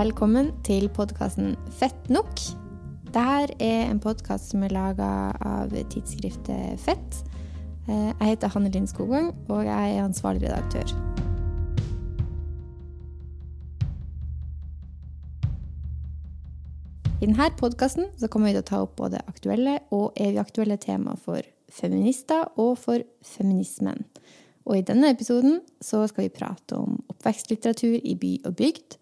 velkommen til podkasten Fett nok. Dette er en podkast som er laga av tidsskriftet Fett. Eh, jeg heter Hanne Linn Skogvang, og jeg er ansvarlig redaktør. I denne podkasten kommer vi til å ta opp både aktuelle og evig aktuelle tema for feminister og for feminismen. Og i denne episoden skal vi prate om oppvekstlitteratur i by og bygd.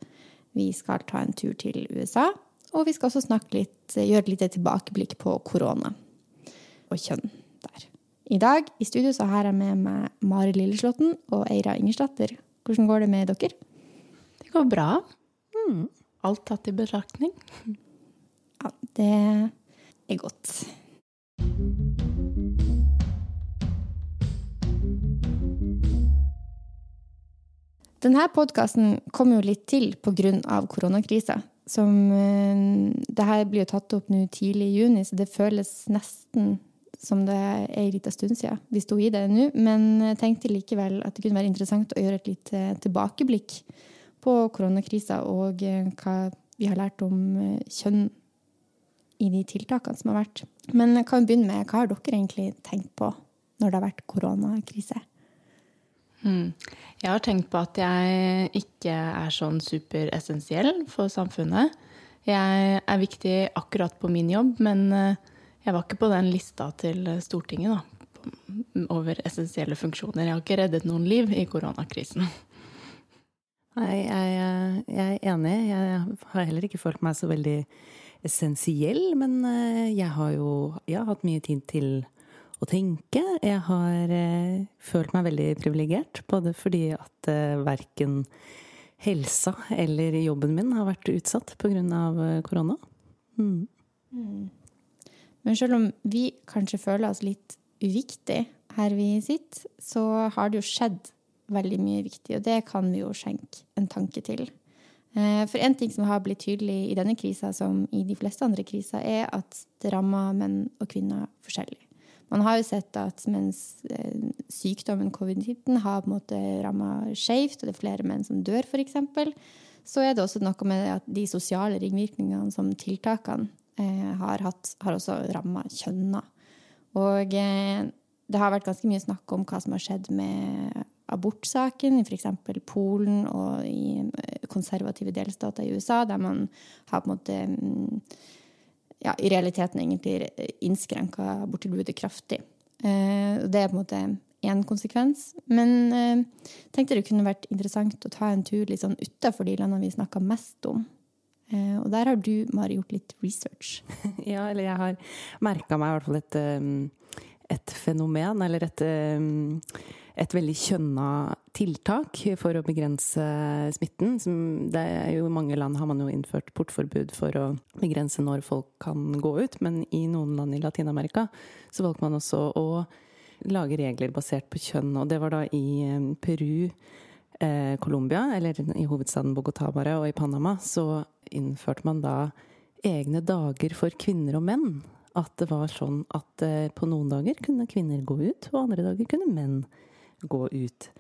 Vi skal ta en tur til USA, og vi skal også litt, gjøre et lite tilbakeblikk på korona og kjønn der. I dag i studio så har jeg med meg Mari Lilleslåtten og Eira Ingersdatter. Hvordan går det med dere? Det går bra. Mm. Alt tatt i betraktning. Ja, det er godt. Denne podkasten kom jo litt til pga. koronakrisa. Som eh, Det her blir jo tatt opp nå tidlig i juni, så det føles nesten som det er en liten stund siden vi sto i det nå. Men jeg tenkte likevel at det kunne være interessant å gjøre et lite tilbakeblikk på koronakrisa og eh, hva vi har lært om eh, kjønn i de tiltakene som har vært. Men jeg kan begynne med hva har dere egentlig tenkt på når det har vært koronakrise? Hmm. Jeg har tenkt på at jeg ikke er sånn superessensiell for samfunnet. Jeg er viktig akkurat på min jobb, men eh, jeg var ikke på den lista til Stortinget da, over essensielle funksjoner. Jeg har ikke reddet noen liv i koronakrisen. Nei, jeg, jeg er enig. Jeg har heller ikke følt meg så veldig essensiell, men eh, jeg har jo jeg har hatt mye tid til å tenke. Jeg har eh, følt meg veldig privilegert, både fordi at eh, verken helsa eller jobben min har vært utsatt pga. Eh, korona. Mm. Mm. Men selv om vi kanskje føler oss litt uviktig her vi sitter, så har det jo skjedd veldig mye viktig, og det kan vi jo skjenke en tanke til. Eh, for en ting som har blitt tydelig i denne krisa, som i de fleste andre kriser, er at det rammer menn og kvinner forskjellig. Man har jo sett at mens eh, sykdommen covid-19 har på en måte ramma skjevt, og det er flere menn som dør, f.eks., så er det også noe med at de sosiale ringvirkningene som tiltakene eh, har hatt, har også ramma kjønna. Og eh, det har vært ganske mye snakk om hva som har skjedd med abortsaken i f.eks. Polen og i konservative delstater i USA, der man har på en måte mm, ja, i realiteten egentlig innskrenka aborttilbudet kraftig. Eh, det er på en måte én konsekvens. Men jeg eh, tenkte det kunne vært interessant å ta en tur litt sånn utafor de landene vi snakker mest om. Eh, og der har du, Mari, gjort litt research. Ja, eller jeg har merka meg i hvert fall et, et fenomen, eller et et veldig kjønna tiltak for å begrense smitten. det er jo I mange land har man jo innført portforbud for å begrense når folk kan gå ut, men i noen land i Latin-Amerika så valgte man også å lage regler basert på kjønn, og det var da i eh, Peru, eh, Colombia, eller i hovedstaden Bogotá bare, og i Panama, så innførte man da egne dager for kvinner og menn. At det var sånn at eh, på noen dager kunne kvinner gå ut, og andre dager kunne menn gå ut.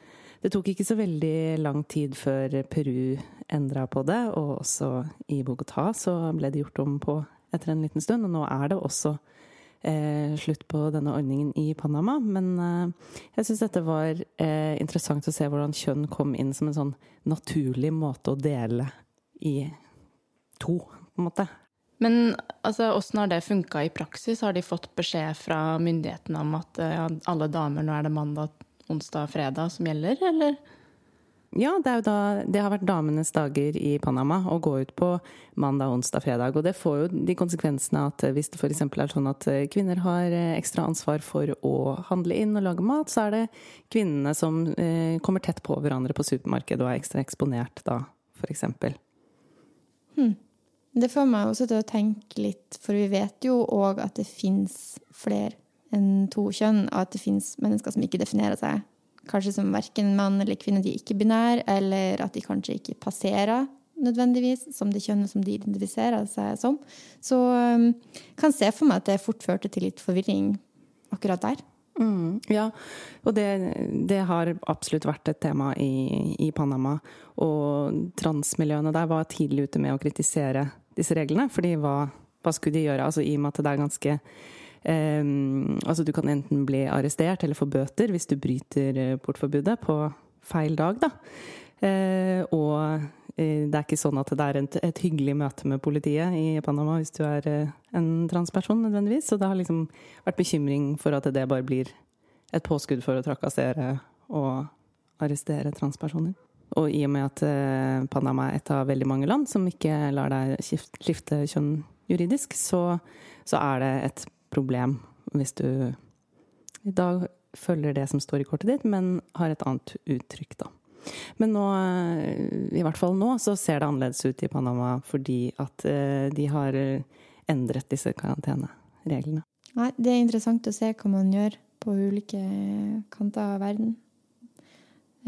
Det tok ikke så veldig lang tid før Peru endra på det, og også i Bogotá så ble det gjort om på etter en liten stund. Og nå er det også eh, slutt på denne ordningen i Panama. Men eh, jeg syns dette var eh, interessant å se hvordan kjønn kom inn som en sånn naturlig måte å dele i to, på en måte. Men altså, åssen har det funka i praksis? Har de fått beskjed fra myndighetene om at ja, alle damer, nå er det mandag onsdag og fredag som gjelder, eller? Ja, det, da, det, har vært damenes dager i Panama å gå ut på mandag, onsdag, fredag. Og det får jo de konsekvensene at hvis det f.eks. er sånn at kvinner har ekstra ansvar for å handle inn og lage mat, så er det kvinnene som eh, kommer tett på hverandre på supermarkedet og er ekstra eksponert da, f.eks. Hmm. Det får meg også til å tenke litt, for vi vet jo òg at det fins flere enn to kjønn, og at det finnes mennesker som ikke definerer seg kanskje som verken mann eller kvinne, de er ikke-binære, eller at de kanskje ikke passerer nødvendigvis som det kjønnet som de identifiserer seg som. Så um, kan se for meg at det fort førte til litt forvirring akkurat der. Mm, ja, og det, det, har absolutt vært et tema i, i, Panama. Og transmiljøene der var tidlig ute med å kritisere disse reglene. fordi hva, hva skulle de gjøre? Altså I og med at det er ganske Altså du kan enten bli arrestert eller få bøter hvis du bryter eh, portforbudet på feil dag, da. Eh, og eh, det er ikke sånn at det er et, hyggelig møte med politiet i Panama hvis du er en transperson, nødvendigvis. Så det har liksom vært bekymring for at det bare blir et påskudd for å trakassere og arrestere transpersoner. Og i og med at Panama er et av veldig mange land som ikke lar deg skifte kjønn juridisk, så, så er det et problem hvis du i dag følger det som står i kortet ditt, men har et annet uttrykk, da. Men nå, i hvert fall nå, så ser det annerledes ut i Panama fordi at eh, de har endret disse karantenereglene. Nei, det er interessant å se hva man gjør på ulike kanter av verden.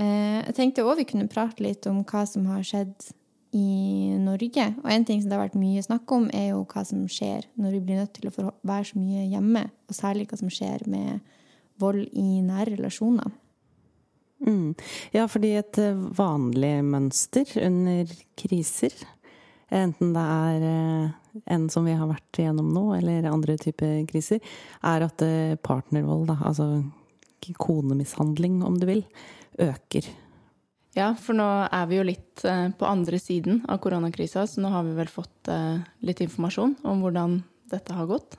Eh, jeg tenkte òg vi kunne prate litt om hva som har skjedd i Norge. Og en ting som det har vært mye snakk om, er jo hva som skjer når vi blir nødt til å være så mye hjemme. Og særlig hva som skjer med vold i nære relasjoner. Mm. Ja, fordi et eh, vanlig mønster under kriser, enten det er eh, en som vi har vært igjennom nå, eller andre typer kriser, er at eh, partnervold, da, altså konemishandling om du vil, øker. Ja, for nå er vi jo litt på andre siden av koronakrisa, så nå har vi vel fått litt informasjon om hvordan dette har gått?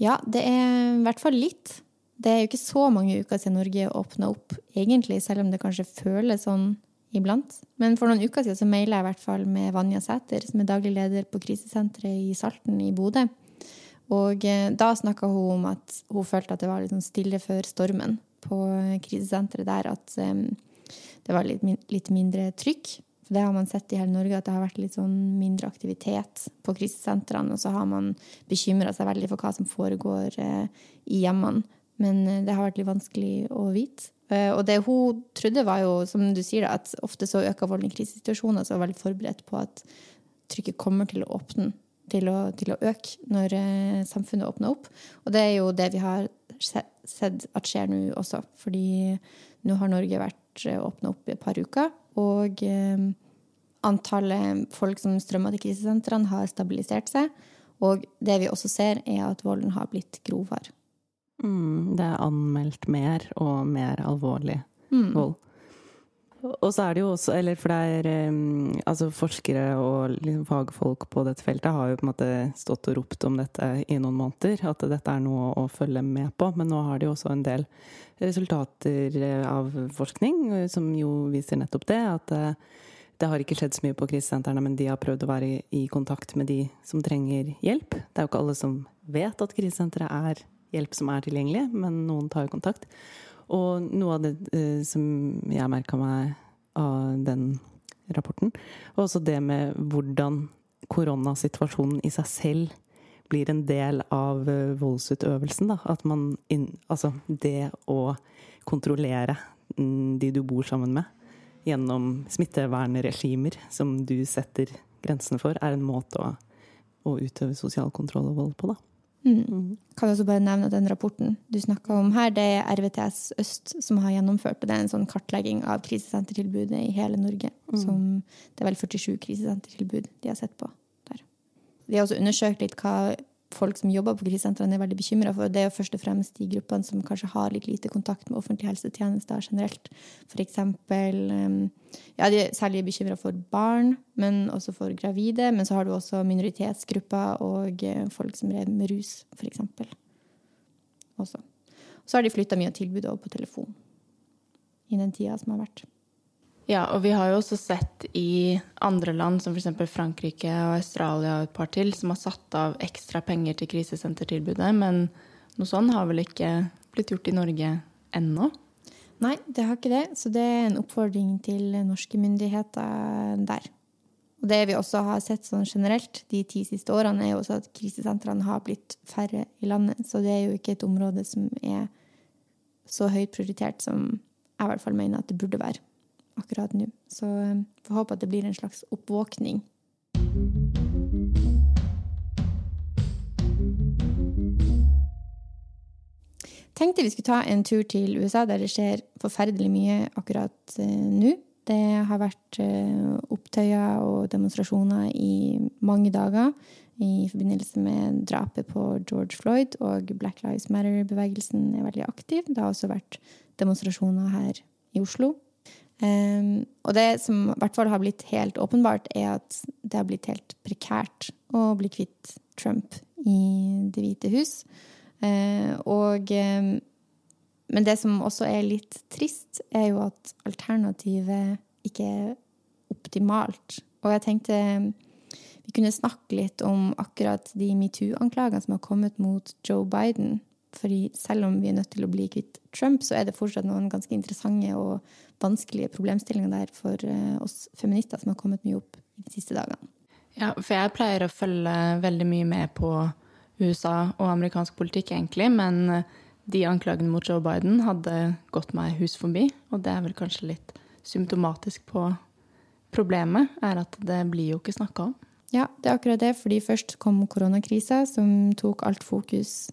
Ja, det er i hvert fall litt. Det er jo ikke så mange uker siden Norge åpna opp, egentlig, selv om det kanskje føles sånn iblant. Men for noen uker siden så maila jeg i hvert fall med Vanja Sæter, som er daglig leder på krisesenteret i Salten i Bodø. Og eh, da snakka hun om at hun følte at det var litt sånn stille før stormen på krisesenteret der. At det var litt, litt, mindre trykk. For det har man sett i hele Norge, at det har vært litt sånn mindre aktivitet på krisesentrene. Og så har man bekymra seg veldig for hva som foregår uh, i hjemmene. Men eh, det har vært litt vanskelig å vite. Eh, og det hun trodde, var jo, som du sier, at ofte så øker volden i krisesituasjoner, så var veldig forberedt på at trykket kommer til å åpne, til å, til å øke når eh, samfunnet åpner opp. Og det er jo det vi har sett at skjer nå også. Fordi nå har Norge vært åpna opp i et par uker, og eh, antallet folk som strømmer til krisesentrene, har stabilisert seg. Og det vi også ser, er at volden har blitt grovere. Mm, det er anmeldt mer og mer alvorlig mm. vold. Og så er det jo også, eller for det er um, altså forskere og liksom fagfolk på dette feltet har jo på en måte stått og ropt om dette i noen måneder, at dette er noe å følge med på. Men nå har de jo også en del resultater eh, av forskning eh, som jo viser nettopp det. At uh, det har ikke skjedd så mye på krisesentrene, men de har prøvd å være i, kontakt med de som trenger hjelp. Det er jo ikke alle som vet at krisesenteret er hjelp som er tilgjengelig, men noen tar kontakt. Og noe av det eh, som jeg merka meg av den rapporten, var også det med hvordan koronasituasjonen i seg selv blir en del av uh, voldsutøvelsen. Da. At man inn, Altså det å kontrollere mm, de du bor sammen med, gjennom smittevernregimer som du setter grensene for, er en måte å, å utøve sosial kontroll og vold på, da. Mm. mm. Kan også bare nevne at den rapporten du snakka om her, det er RVTS Øst som har gjennomført. og Det er en sånn kartlegging av krisesentertilbudet i hele Norge. Mm. Som, det er vel 47 krisesentertilbud de har sett på der. De har også undersøkt litt hva folk som jobber på krisesentrene, er veldig bekymra for. Det er jo først og fremst de gruppene som kanskje har litt lite kontakt med offentlige helsetjenester generelt. For eksempel um, ja, De er særlig bekymra for barn, men også for gravide. Men så har du også minoritetsgrupper og eh, folk som rev med rus, f.eks. Også. Så har de flytta mye av tilbudet over på telefon i den tida som har vært. Ja, og vi har jo også sett i andre land, som f.eks. Frankrike og Australia og et par til, som har satt av ekstra penger til krisesentertilbudet. Men noe sånt har vel ikke blitt gjort i Norge ennå? Nei, det har ikke det. Så det er en oppfordring til norske myndigheter der. Og det vi også har sett sånn generelt de ti siste årene, er jo også at krisesentrene har blitt færre i landet. Så det er jo ikke et område som er så høyt prioritert som jeg i hvert fall mener at det burde være akkurat nå. Så eh, får håpe at det blir en slags oppvåkning. tenkte vi skulle ta en tur til USA, der det skjer forferdelig mye akkurat uh, nå. Det har vært uh, opptøyer og demonstrasjoner i mange dager i forbindelse med drapet på George Floyd, og Black Lives Matter-bevegelsen er veldig aktiv. Det har også vært demonstrasjoner her i Oslo. Um, og det som i hvert fall har blitt helt åpenbart, er at det har blitt helt prekært å bli kvitt Trump i Det hvite hus. Uh, og um, Men det som også er litt trist, er jo at alternativet ikke er optimalt. Og jeg tenkte vi kunne snakke litt om akkurat de metoo-anklagene som har kommet mot Joe Biden. Fordi selv om vi er nødt til å bli kvitt Trump, så er det fortsatt noen ganske interessante og vanskelige problemstillinger der for eh, oss feminister som har kommet mye opp de siste dagene. Ja, for jeg pleier å følge veldig mye med på USA og amerikansk politikk, egentlig. Men eh, de anklagene mot Joe Biden hadde gått meg hus forbi. Og det er vel kanskje litt symptomatisk på problemet, er at det blir jo ikke snakka om. Ja, det er akkurat det. Fordi først kom koronakrisa, som tok alt fokus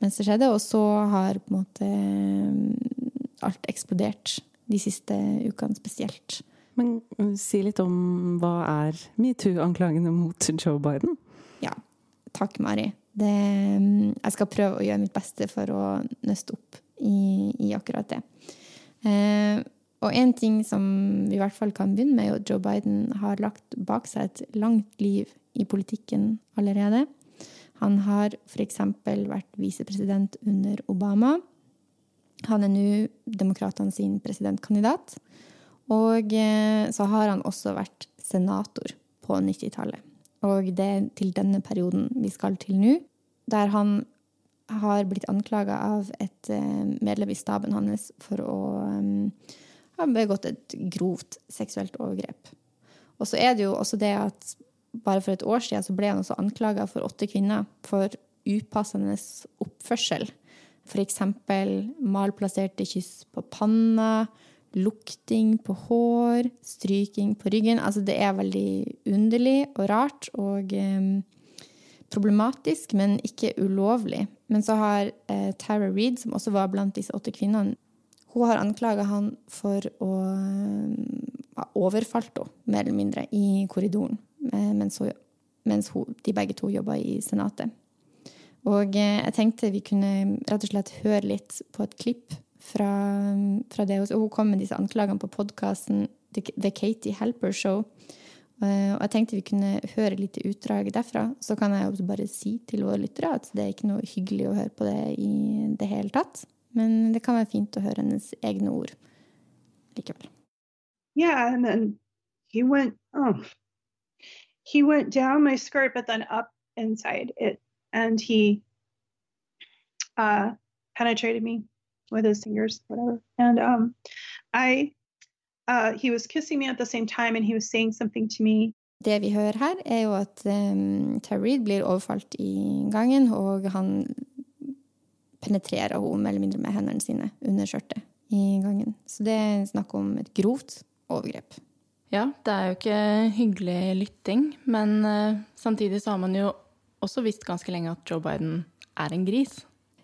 mens det skjedde. Og så har på en måte eh, alt eksplodert de siste ukene spesielt. Men uh, si litt om hva er metoo-anklagene mot Joe Biden? Ja, takk, Mari. Det, mm, jeg skal prøve å gjøre mitt beste for å nøste opp i, i akkurat det. Eh, og en ting som vi i hvert fall kan begynne med, er at Joe Biden har lagt bak seg et langt liv i politikken allerede. Han har f.eks. vært visepresident under Obama. Han er nå demokratene sin presidentkandidat. Og eh, så har han også vært senator på 90-tallet. Og det er til denne perioden vi skal til nå, der han har blitt anklaga av et eh, medlem i staben hans for å eh, ha begått et grovt seksuelt overgrep. Og så er det jo også det at bare for et år siden så ble han også anklaga for åtte kvinner for upassende oppførsel. F.eks. malplasserte kyss på panna, lukting på hår, stryking på ryggen. Altså det er veldig underlig og rart og eh, problematisk, men ikke ulovlig. Men så har eh, Tara Reed, som også var blant disse åtte kvinnene, hun har anklaga han for å ha overfalt henne, mer eller mindre, i korridoren mens, hun, mens hun, de begge to jobba i Senatet. Og eh, jeg tenkte vi kunne rett og slett høre litt på et klipp fra, fra det. Og hun kom med disse anklagene på podkasten The Katie Helper Show. Eh, og jeg tenkte vi kunne høre litt utdrag derfra. Så kan jeg også bare si til våre lyttere at det er ikke noe hyggelig å høre på det i det hele tatt. Men det kan være fint å høre hennes egne ord likevel. Yeah, and then he went, oh, he went down my skirt, but then up inside it and he uh, penetrated me with his fingers, whatever. And um, I, uh, he was kissing me at the same time, and he was saying something to me. Det vi hører her, er jo at um, Terry blir overfalt i gangen, og han penetrerer henne mer eller mindre med hendene sine under skjørtet i gangen. Så det er snakk om et grovt overgrep. Ja, det er jo ikke hyggelig lytting, men uh, samtidig så har man jo også visst ganske lenge at Joe Biden er en gris.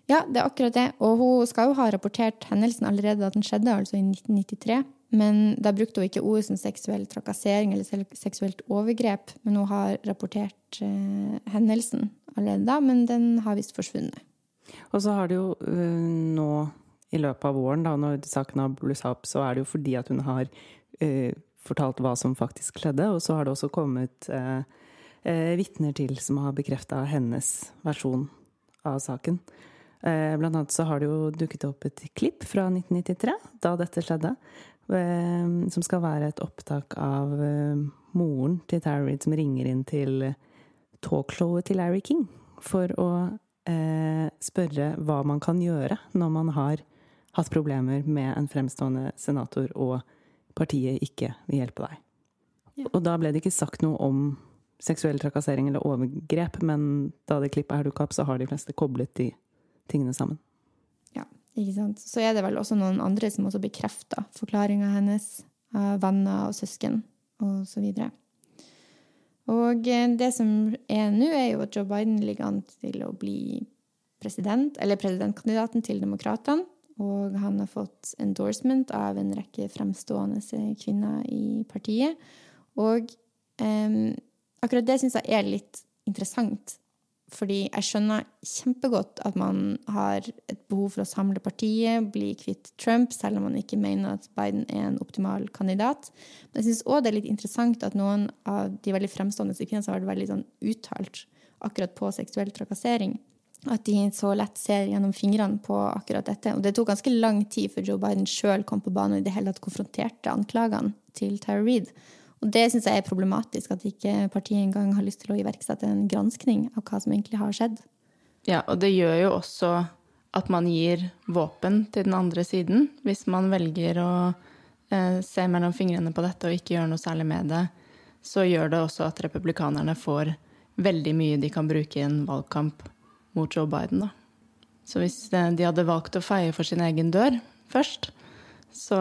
Ja, det er akkurat det. Og hun skal jo ha rapportert hendelsen allerede da den skjedde, altså i 1993. Men da brukte hun ikke ord som seksuell trakassering eller seksuelt overgrep. Men hun har rapportert uh, hendelsen allerede da, men den har visst forsvunnet. Og så har det jo uh, nå i løpet av våren, da, når saken har blussa opp, så er det jo fordi at hun har uh, fortalt hva som faktisk skjedde. Og så har det også kommet uh, eh, vitner til som har bekrefta hennes versjon av saken. Eh, blant annet så har det jo dukket opp et klipp fra 1993, da dette skjedde, eh, som skal være et opptak av eh, moren til Tara Reed som ringer inn til talkshowet til Larry King for å eh, spørre hva man kan gjøre når man har hatt problemer med en fremstående senator og partiet ikke vil hjelpe deg. Ja. Og da ble det ikke sagt noe om seksuell trakassering eller overgrep, men da det klippet her dukka opp, så har de fleste koblet de tingene sammen. Ja, ikke sant. Så er det vel også noen andre som også bekrefter forklaringa hennes, av venner og søsken og så videre. Og eh, det som er nå, er jo at Joe Biden ligger an til å bli president, eller presidentkandidaten til Demokratene. Og han har fått endorsement av en rekke fremstående kvinner i partiet. Og um, akkurat det syns jeg er litt interessant. Fordi jeg skjønner kjempegodt at man har et behov for å samle partiet, bli kvitt Trump, selv om man ikke mener at Biden er en optimal kandidat. Men jeg syns òg det er litt interessant at noen av de veldig fremstående kvinnene har vært veldig sånn uttalt akkurat på seksuell trakassering, at de så lett ser gjennom fingrene på akkurat dette. Og det tok ganske lang tid før Joe Biden sjøl kom på banen og i det hele tatt konfronterte anklagene til Tara Reid. Og det syns jeg er problematisk, at ikke partiet engang har lyst til å iverksette en granskning av hva som egentlig har skjedd. Ja, og det gjør jo også at man gir våpen til den andre siden, hvis man velger å eh, se mellom fingrene på dette og ikke gjøre noe særlig med det. Så gjør det også at republikanerne får veldig mye de kan bruke i en valgkamp mot Joe Biden. Da. Så hvis eh, de hadde valgt å feie for sin egen dør først, så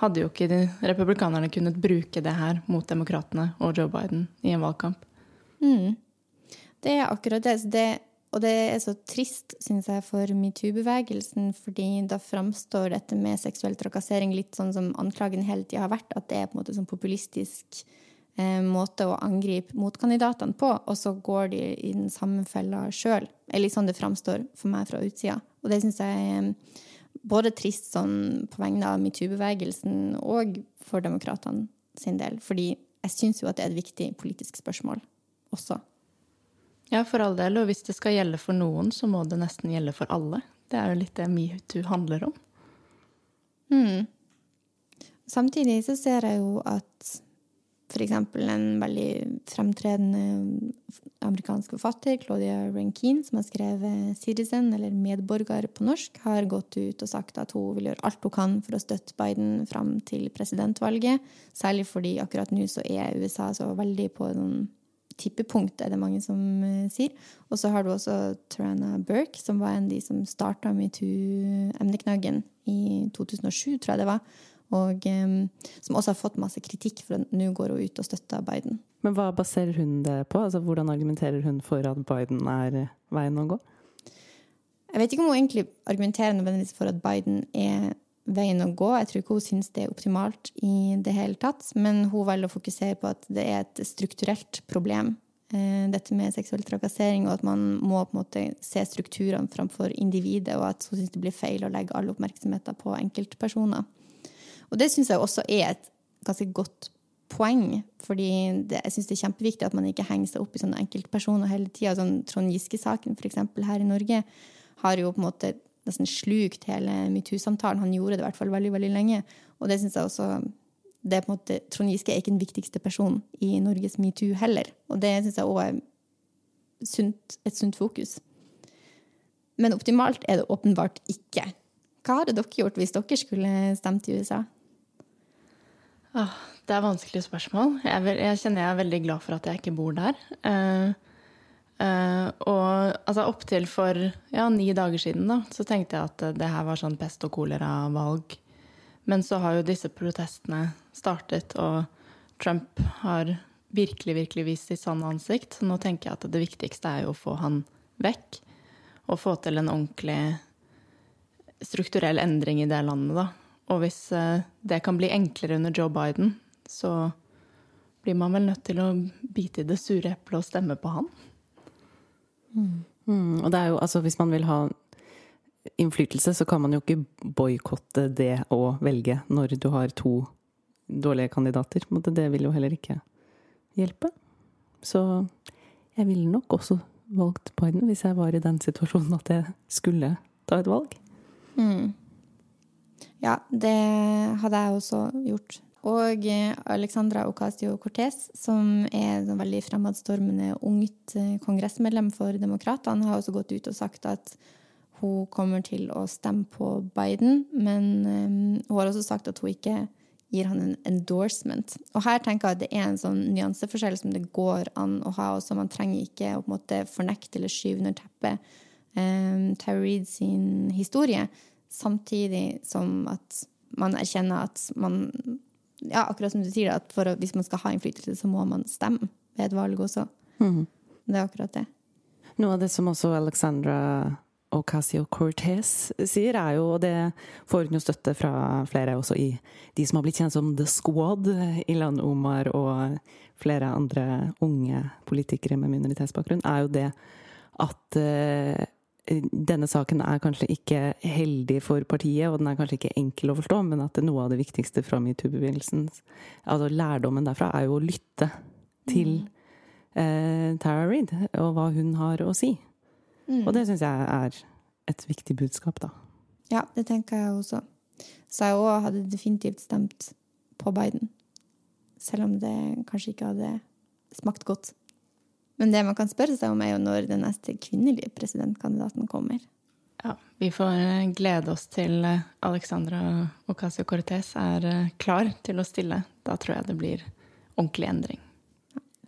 hadde jo ikke de republikanerne kunnet bruke det her mot demokratene og Joe Biden i en valgkamp. Mm. Det er akkurat det. det. Og det er så trist, syns jeg, for metoo-bevegelsen, fordi da framstår dette med seksuell trakassering litt sånn som anklagen hele tida har vært, at det er på en måte sånn populistisk måte å angripe motkandidatene på, og så går de i den samme fella sjøl. Det er litt sånn det framstår for meg fra utsida. Og det syns jeg er både trist sånn på vegne av metoo-bevegelsen og for demokratene sin del. Fordi jeg syns jo at det er et viktig politisk spørsmål også. Ja, for all del. Og hvis det skal gjelde for noen, så må det nesten gjelde for alle. Det er jo litt det metoo handler om. Mm. Samtidig så ser jeg jo at f.eks. en veldig fremtredende amerikansk forfatter, Claudia Rankine, som har skrevet 'Citizen', eller 'medborger' på norsk, har gått ut og sagt at hun vil gjøre alt hun kan for å støtte Biden fram til presidentvalget. Særlig fordi akkurat nå så er USA så veldig på noen tippepunkt, er det mange som uh, sier. Og så har du også Tarana Burke, som var en av de som starta metoo-emneknaggen i 2007, tror jeg det var og som også har fått masse kritikk for at nå går hun ut og støtter Biden. Men hva baserer hun det på? Altså, hvordan argumenterer hun for at Biden er veien å gå? Jeg vet ikke om hun egentlig argumenterer nødvendigvis for at Biden er veien å gå. Jeg tror ikke hun syns det er optimalt i det hele tatt. Men hun velger å fokusere på at det er et strukturelt problem, eh, dette med seksuell trakassering, og at man må på en måte se strukturene framfor individet, og at hun syns det blir feil å legge all oppmerksomheten på enkeltpersoner. Og det syns jeg også er et ganske godt poeng. fordi det, jeg syns det er kjempeviktig at man ikke henger seg opp i sånne enkeltpersoner hele tida. Sånn, Trond Giske-saken f.eks. her i Norge har jo på en måte nesten slukt hele metoo-samtalen. Han gjorde det i hvert fall veldig veldig lenge. Og det syns jeg også det er på en måte, Trond Giske er ikke den viktigste personen i Norges metoo heller. Og det syns jeg òg er sunt, et sunt fokus. Men optimalt er det åpenbart ikke. Hva hadde dere gjort hvis dere skulle stemt i USA? Ah, det er vanskelige spørsmål. Jeg, vil, jeg, kjenner jeg er veldig glad for at jeg ikke bor der. Uh, uh, og altså opptil for ja, ni dager siden da, så tenkte jeg at det her var sånn pest og kolera-valg. Men så har jo disse protestene startet, og Trump har virkelig, virkelig vist sitt sanne ansikt. Så nå tenker jeg at det viktigste er jo å få han vekk. Og få til en ordentlig strukturell endring i det landet, da. Og hvis eh, det kan bli enklere under Joe Biden, så blir man vel nødt til å bite i det sure eplet og stemme på han. Mm. Mm, og det er jo, altså hvis man vil ha innflytelse, så kan man jo ikke boikotte det å velge når du har to dårlige kandidater. Det vil jo heller ikke hjelpe. Så jeg ville nok også valgt Biden hvis jeg var i den situasjonen at jeg skulle ta et valg. Mm. Ja, det hadde jeg også gjort. Og eh, Alexandra Ocasio-Cortez, som er et veldig fremadstormende ungt eh, kongressmedlem for Demokratene, har også gått ut og sagt at hun kommer til å stemme på Biden. Men um, hun har også sagt at hun ikke gir han en endorsement. Og her tenker jeg at det er en sånn nyanseforskjell som det går an å ha. Også man trenger ikke å på en måte fornekte eller skyve under teppet um, Tara sin historie. Samtidig som at man erkjenner at man Ja, akkurat som du sier, at å, hvis man skal ha innflytelse, så må man stemme ved et valg også. Mm. Det er akkurat det. Noe av det som også Alexandra Ocasio-Cortez sier, er jo, og det får hun jo støtte fra flere også i de som har blitt kjent som The Squad, Ilan Omar og flere andre unge politikere med minoritetsbakgrunn, er jo det at uh, denne saken er kanskje ikke heldig for partiet, og den er kanskje ikke enkel å forstå, men at noe av det viktigste fra metoo-bevegelsen, altså lærdommen derfra, er jo å lytte til eh, Tara Reid og hva hun har å si. Mm. Og det syns jeg er et viktig budskap, da. Ja, det tenker jeg også. Så jeg òg hadde definitivt stemt på Biden. Selv om det kanskje ikke hadde smakt godt. Men det man kan spørre seg om, er jo når den neste kvinnelige presidentkandidaten kommer. Ja, vi får eh, glede oss til eh, Alexandra Ocasio-Cortez er eh, klar til å stille. Da tror jeg det blir ordentlig endring.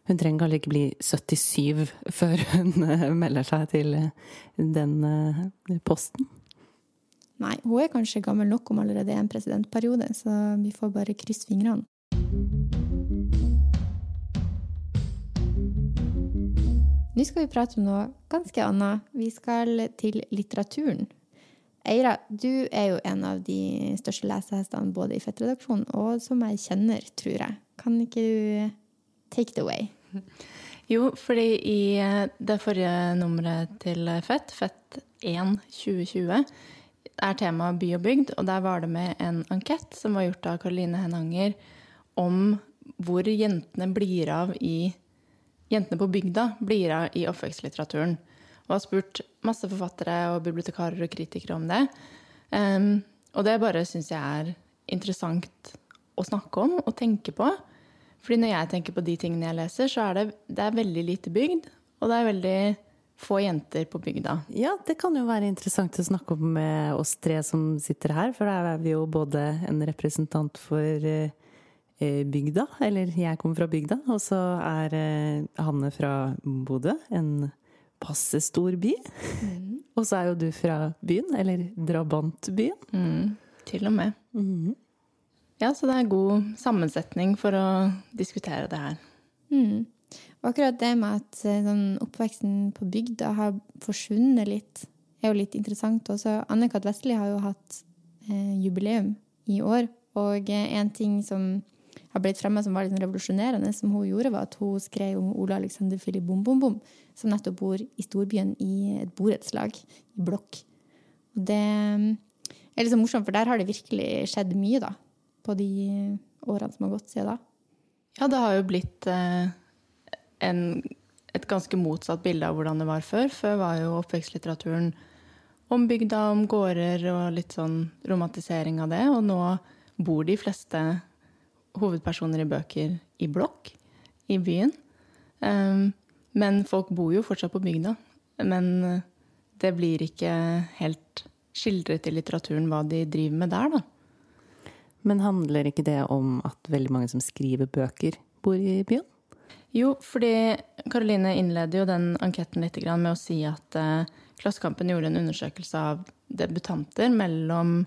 Hun trenger kanskje ikke bli 77 før hun melder seg til den posten? Nei, hun er kanskje gammel nok om allerede en presidentperiode, så vi får bare krysse fingrene. Nå skal vi prate om noe ganske annet. Vi skal til litteraturen. Eira, du er jo en av de største lesehestene både i Fettredaksjonen og som jeg kjenner, tror jeg. Kan ikke du take it away? Jo, fordi i eh, det forrige nummeret til Fett, Fett 1 2020, er temaet by og bygd, og der var det med en ankett som var gjort av Karoline Henanger om hvor jentene blir av i jentene på bygda blir av i oppvekstlitteraturen. Og har spurt masse forfattere og bibliotekarer og kritikere om det. Um, og det bare syns jeg er interessant å snakke om og tenke på. Fordi når jeg tenker på de tingene jeg leser, så er det, det er veldig lite bygd. Og det er veldig få jenter på bygda. Ja, det kan jo være interessant å snakke om med oss tre som sitter her. For da er vi jo både en representant for Eh, bygda. Eller jeg kommer fra bygda, og så er eh, Hanne fra Bodø. En passe stor by. Mm. Og så er jo du fra byen, eller drabantbyen. Mm, til og med. Mm. Ja, så det er god sammensetning for å diskutere det her. Mm. Og akkurat det med at eh, sånn, oppveksten på bygda har forsvunnet litt, er jo litt interessant også. Anne-Kat. Vestli har jo hatt eh, jubileum i år, og en ting som har blitt fremma som var litt sånn revolusjonerende, som hun gjorde, var at hun skrev om Ola Alexander Filip Bom Bom Bom, som nettopp bor i storbyen i et borettslag, i blokk. Og det er liksom morsomt, for der har det virkelig skjedd mye, da, på de årene som har gått siden da. Ja, det har jo blitt eh, en, et ganske motsatt bilde av hvordan det var før. Før var jo oppvekstlitteraturen om bygda, om gårder og litt sånn romantisering av det. Og nå bor de fleste hovedpersoner i bøker i blokk i byen. Um, men folk bor jo fortsatt på bygda. Men eh, det blir ikke helt skildret i litteraturen hva de driver med der, da. Men handler ikke det om at veldig mange som skriver bøker, bor i byen? Jo, fordi Karoline innleder jo den anketten litt med å si at uh, Klassekampen gjorde en undersøkelse av debutanter mellom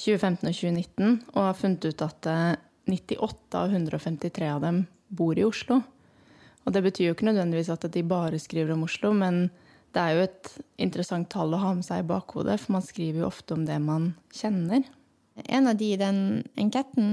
2015 og 2019, og har funnet ut at uh, 98 av 153 av dem bor i Oslo. Og det betyr jo ikke nødvendigvis at de bare skriver om Oslo, men det er jo et interessant tall å ha med seg i bakhodet, for man skriver jo ofte om det man kjenner. En av de i den enketten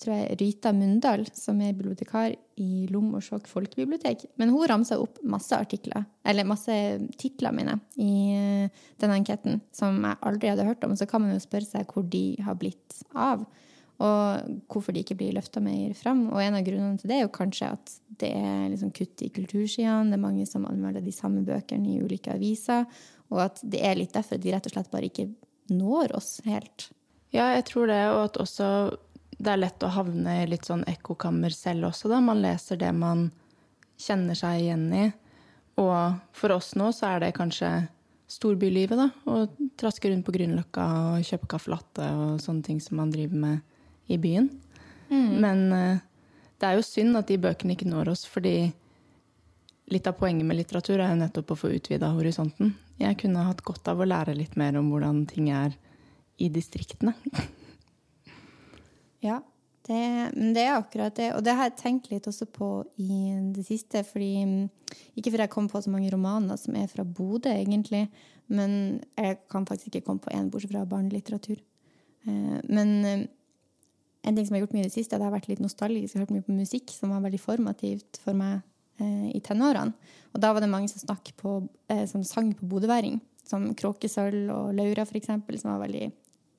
tror jeg Rita Mundal, som er bibliotekar i Lom og Skjåk folkebibliotek. Men hun ramsa opp masse artikler, eller masse titler mine, i eh, den enketten som jeg aldri hadde hørt om. Så kan man jo spørre seg hvor de har blitt av. Og hvorfor de ikke blir løfta mer fram. Og en av grunnene til det er jo kanskje at det er liksom kutt i kultursidene. Det er mange som anmelder de samme bøkene i ulike aviser. Og at det er litt derfor at vi rett og slett bare ikke når oss helt. Ja, jeg tror det, og at også det er lett å havne i litt sånn ekkokammer selv også, da. Man leser det man kjenner seg igjen i. Og for oss nå så er det kanskje storbylivet, da. Å traske rundt på Grünerløkka og kjøpe caffè latte og sånne ting som man driver med i byen. Mm. Men uh, det er jo synd at de bøkene ikke når oss, fordi litt av poenget med litteratur er jo nettopp å få utvida horisonten. Jeg kunne hatt godt av å lære litt mer om hvordan ting er i distriktene. ja, det, det, er akkurat det. Og det har jeg tenkt litt også på i det siste, fordi Ikke fordi jeg kom på så mange romaner som er fra Bodø, egentlig, men jeg kan faktisk ikke komme på én bortsett fra barnelitteratur. Eh, men eh, en ting som har gjort mye i det siste, det jeg har vært litt nostalgisk Jeg har hørt mye på musikk som var veldig formativt for meg eh, i tenårene. Og da var det mange som, på, som sang på bodøværing, som Kråkesølv og Laura, for eksempel, som var veldig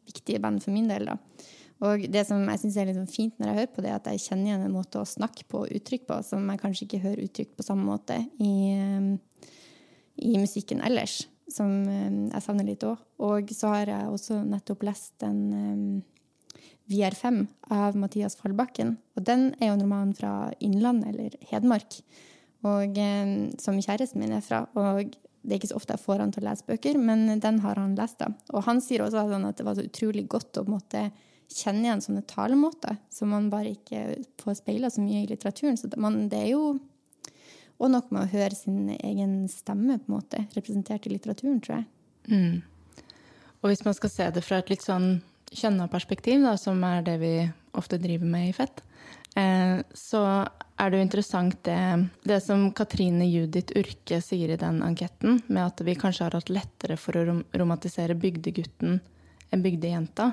viktige band for min del. da. Og det som jeg syns er litt sånn fint når jeg hører på det, er at jeg kjenner igjen en måte å snakke på og uttrykk på som jeg kanskje ikke hører uttrykt på samme måte i, i musikken ellers som eh, jeg savner litt òg. Og så har jeg også nettopp lest en um, Vi er fem av Mathias Fallbakken. Og den er jo en roman fra Innlandet, eller Hedmark, og, um, som kjæresten min er fra. Og det er ikke så ofte jeg får han til å lese bøker, men den har han lest. da. Og han sier også sånn at det var så utrolig godt å måtte kjenne igjen sånne talemåter som man bare ikke får speila så mye i litteraturen. Så man, det er jo og nok med å høre sin egen stemme på en måte, representert i litteraturen, tror jeg. Mm. Og hvis man skal se det fra et litt sånn kjønna perspektiv, da, som er det vi ofte driver med i Fett, eh, så er det jo interessant det, det som Katrine Judith Urke sier i den anketten, med at vi kanskje har hatt lettere for å romantisere bygdegutten enn bygdejenta.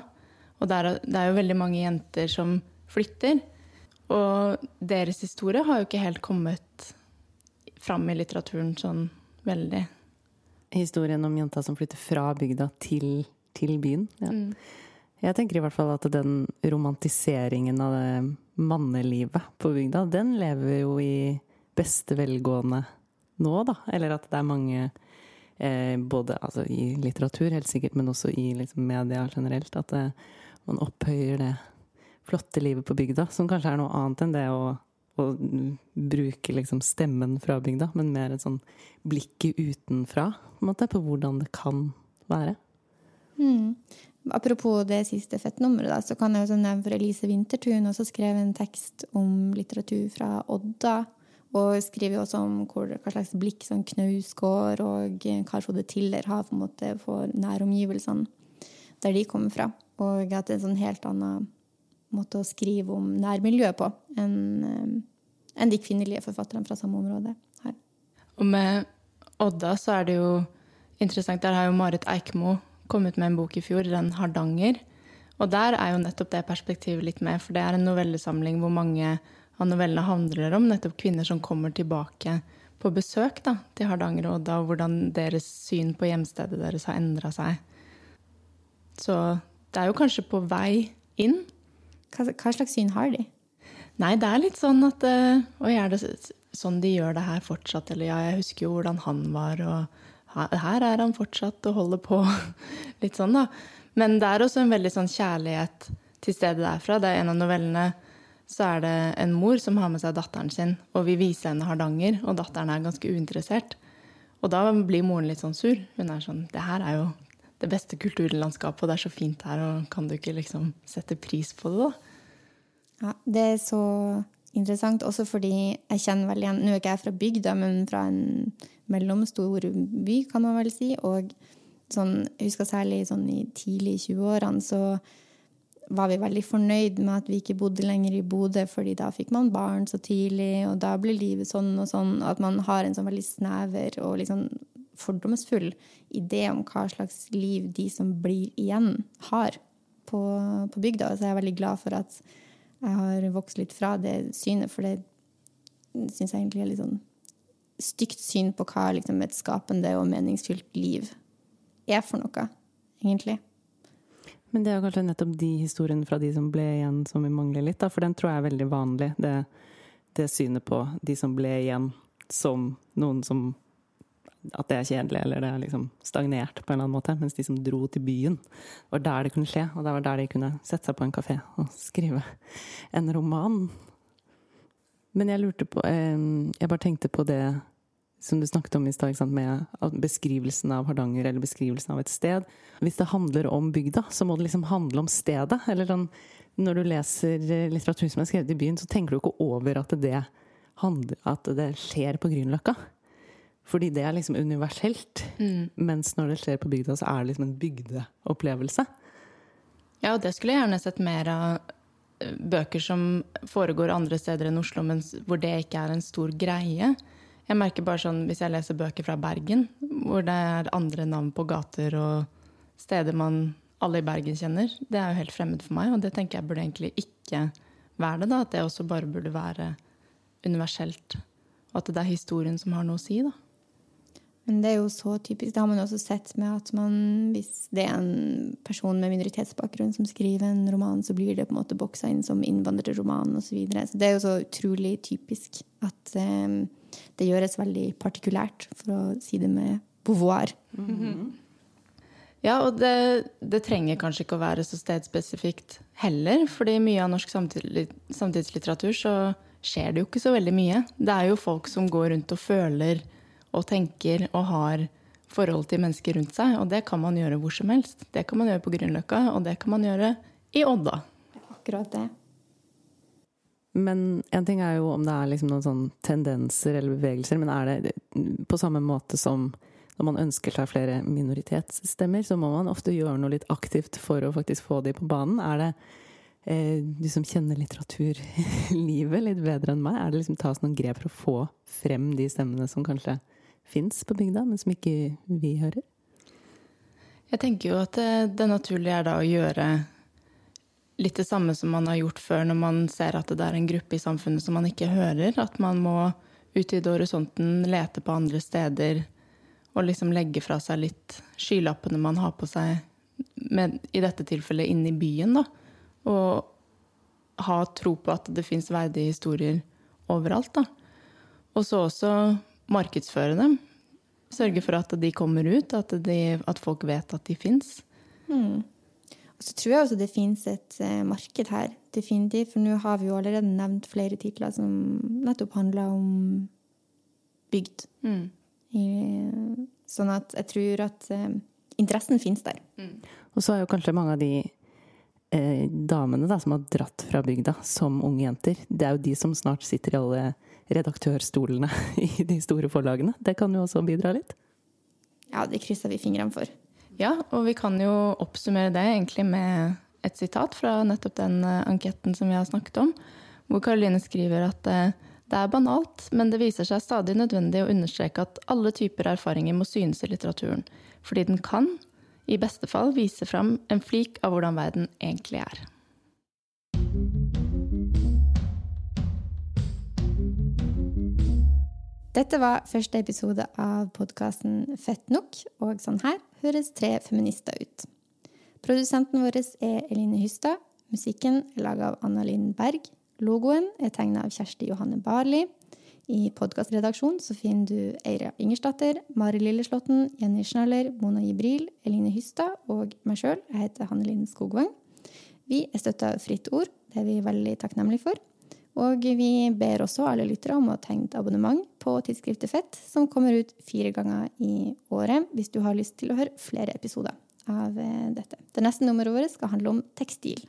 Og det er, det er jo veldig mange jenter som flytter. Og deres historie har jo ikke helt kommet fram i litteraturen sånn veldig. Historien om jenta som flytter fra bygda til, til byen. Ja. Mm. Jeg tenker i hvert fall at den romantiseringen av det mannelivet på bygda, den lever jo i beste velgående nå, da. Eller at det er mange eh, både altså, i litteratur, helt sikkert, men også i liksom, media generelt. At det, eh, man opphøyer det flotte livet på bygda, som kanskje er noe annet enn det å å bruke liksom stemmen fra bygda, men mer et sånn blikket utenfra på, en måte, på hvordan det kan være. Mm. Apropos det siste fettnummeret, da, så kan jeg også nevne for Elise Wintertun også skrev en tekst om litteratur fra Odda. Og skriver også om hva slags blikk sånn Knausgård og Karl Frode Tiller har på en måte for næromgivelsene der de kommer fra. Og at det er en sånn helt annen måte å skrive om nærmiljøet på enn eh, en de kvinnelige forfatterne fra samme område her. Og med Odda så er det jo interessant. Der har jo Marit Eikmo kommet med en bok i fjor, den 'Hardanger'. Og der er jo nettopp det perspektivet litt med, for det er en novellesamling hvor mange av novellene handler om nettopp kvinner som kommer tilbake på besøk da, til Hardanger og Odda, og hvordan deres syn på hjemstedet deres har endra seg. Så det er jo kanskje på vei inn. Hva, hva, slags syn har de? Nei, det er litt sånn at uh, Oi, er det sånn de gjør det her fortsatt? Eller ja, jeg husker jo hvordan han var, og her er han fortsatt og holder på. litt sånn, da. Men det er også en veldig sånn kjærlighet til stedet derfra. Det er en av novellene så er det en mor som har med seg datteren sin, og vi viser henne Hardanger, og datteren er ganske uinteressert. Og da blir moren litt sånn sur. Hun er sånn Det her er jo det beste kulturlandskapet, og det er så fint her, og kan du ikke liksom sette pris på det, da? Ja, det er så interessant, også fordi jeg kjenner vel igjen Nå er ikke jeg fra bygda, men fra en mellomstor by, kan man vel si. Og sånn, jeg husker særlig sånn i tidlig 20-årene så var vi veldig fornøyd med at vi ikke bodde lenger i Bodø, fordi da fikk man barn så tidlig, og da ble livet sånn og sånn. Og At man har en sånn veldig snever og liksom fordomsfull idé om hva slags liv de som blir igjen, har på, på bygda. Så jeg er veldig glad for at jeg har vokst litt fra det synet, for det syns jeg egentlig er litt sånn stygt syn på hva liksom, et skapende og meningsfylt liv er for noe, egentlig. Men det er kanskje nettopp de historiene fra de som ble igjen, som vi mangler litt. Da. For den tror jeg er veldig vanlig, det, det synet på de som ble igjen, som noen som at det er kjedelig eller det er liksom stagnert på en eller annen måte. Mens de som dro til byen, var der det kunne skje. Og det var der de kunne sette seg på en kafé og skrive en roman. Men jeg lurte på Jeg bare tenkte på det som du snakket om i stad, med beskrivelsen av Hardanger eller beskrivelsen av et sted. Hvis det handler om bygda, så må det liksom handle om stedet. Eller den, når du leser litteratur som er skrevet i byen, så tenker du ikke over at det, handler, at det skjer på Grünerløkka. Fordi det er liksom universelt. Mm. Mens når det skjer på bygda, så er det liksom en bygdeopplevelse. Ja, og det skulle jeg gjerne sett mer av bøker som foregår andre steder enn Oslo, men hvor det ikke er en stor greie. Jeg merker bare sånn hvis jeg leser bøker fra Bergen, hvor det er andre navn på gater og steder man alle i Bergen kjenner, det er jo helt fremmed for meg, og det tenker jeg burde egentlig ikke være det. da, At det også bare burde være universelt. Og at det er historien som har noe å si, da. Men det er jo så typisk. Det har man også sett med at man, hvis det er en person med minoritetsbakgrunn som skriver en roman, så blir det på en måte boksa inn som innvandrerroman osv. Så, så det er jo så utrolig typisk at um, det gjøres veldig partikulært, for å si det med Beauvoir. Mm -hmm. Ja, og det, det, trenger kanskje ikke å være så stedspesifikt heller. fordi mye av norsk samtidslitteratur så skjer det jo ikke så veldig mye. Det er jo folk som går rundt og føler og tenker og har forhold til mennesker rundt seg. Og det kan man gjøre hvor som helst. Det kan man gjøre på Grünerløkka, og det kan man gjøre i Odda. Akkurat det. Men en ting er jo om det er liksom noen sånn tendenser eller bevegelser, men er det på samme måte som når man ønsker seg flere minoritetsstemmer, så må man ofte gjøre noe litt aktivt for å faktisk få de på banen. Er det eh, du som kjenner litteraturlivet litt bedre enn meg, er det liksom tas noen grep for å få frem de stemmene som kanskje fins på bygda, men som ikke vi hører? Jeg tenker jo at det, det naturlige er da å gjøre litt det samme som man har gjort før når man ser at det er en gruppe i samfunnet som man ikke hører. At man må utvide horisonten, lete på andre steder og liksom legge fra seg litt skylappene man har på seg, med, i dette tilfellet inne i byen, da. Og ha tro på at det fins verdige historier overalt, da. Og så også markedsføre dem. Sørge for at de kommer ut, at, de, at folk vet at de fins. Mm. Og så tror jeg også det fins et uh, marked her, definitivt. For nå har vi jo allerede nevnt flere titler som nettopp handler om bygd. Mm. I, sånn at jeg tror at uh, interessen fins der. Mm. Og så er jo kanskje mange av de eh, damene da, som har dratt fra bygda som unge jenter, det er jo de som snart sitter i alle redaktørstolene i de store forlagene. Det kan jo også bidra litt? Ja, det krysser vi fingrene for. Ja, og vi kan jo oppsummere det egentlig med et sitat fra nettopp den eh, anketten som vi har snakket om, hvor Karoline skriver at eh, det er banalt, men det viser seg stadig nødvendig å understreke at alle typer erfaringer må synes i litteraturen, fordi den kan, i beste fall, vise fram en flik av hvordan verden egentlig er. Dette var første episode av podkasten Fett nok, og sånn her høres tre feminister ut. Produsenten vår er Eline Hystad. Musikken er laga av Anna Linn Berg. Logoen er tegna av Kjersti Johanne Barli. I podkastredaksjonen finner du Eira Ingersdatter, Mari Lilleslåtten, Jenny Schnaller, Mona Jibril, Eline Hystad og meg sjøl. Jeg heter Hanne Linn Skogvang. Vi er støtta av Fritt Ord. Det er vi veldig takknemlige for. Og vi ber også alle lyttere om å tegne et abonnement på tidsskriftet Fett, som kommer ut fire ganger i året, hvis du har lyst til å høre flere episoder av eh, dette. Det neste nummeret vårt skal handle om tekstil.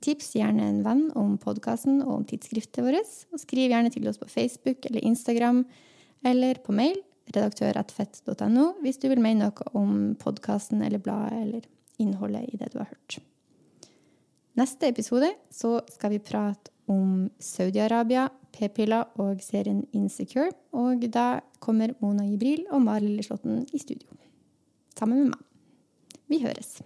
Tips gjerne en venn om podkasten og om tidsskriftet vårt. Og skriv gjerne til oss på Facebook eller Instagram eller på mail redaktør.fett.no hvis du vil mene noe om podkasten eller bladet eller innholdet i det du har hørt. Neste episode så skal vi prate om Saudi-Arabia, p-piller og serien Insecure. Og da kommer Mona Jibril og Mari Lilleslåtten i studio. Sammen med meg. Vi høres.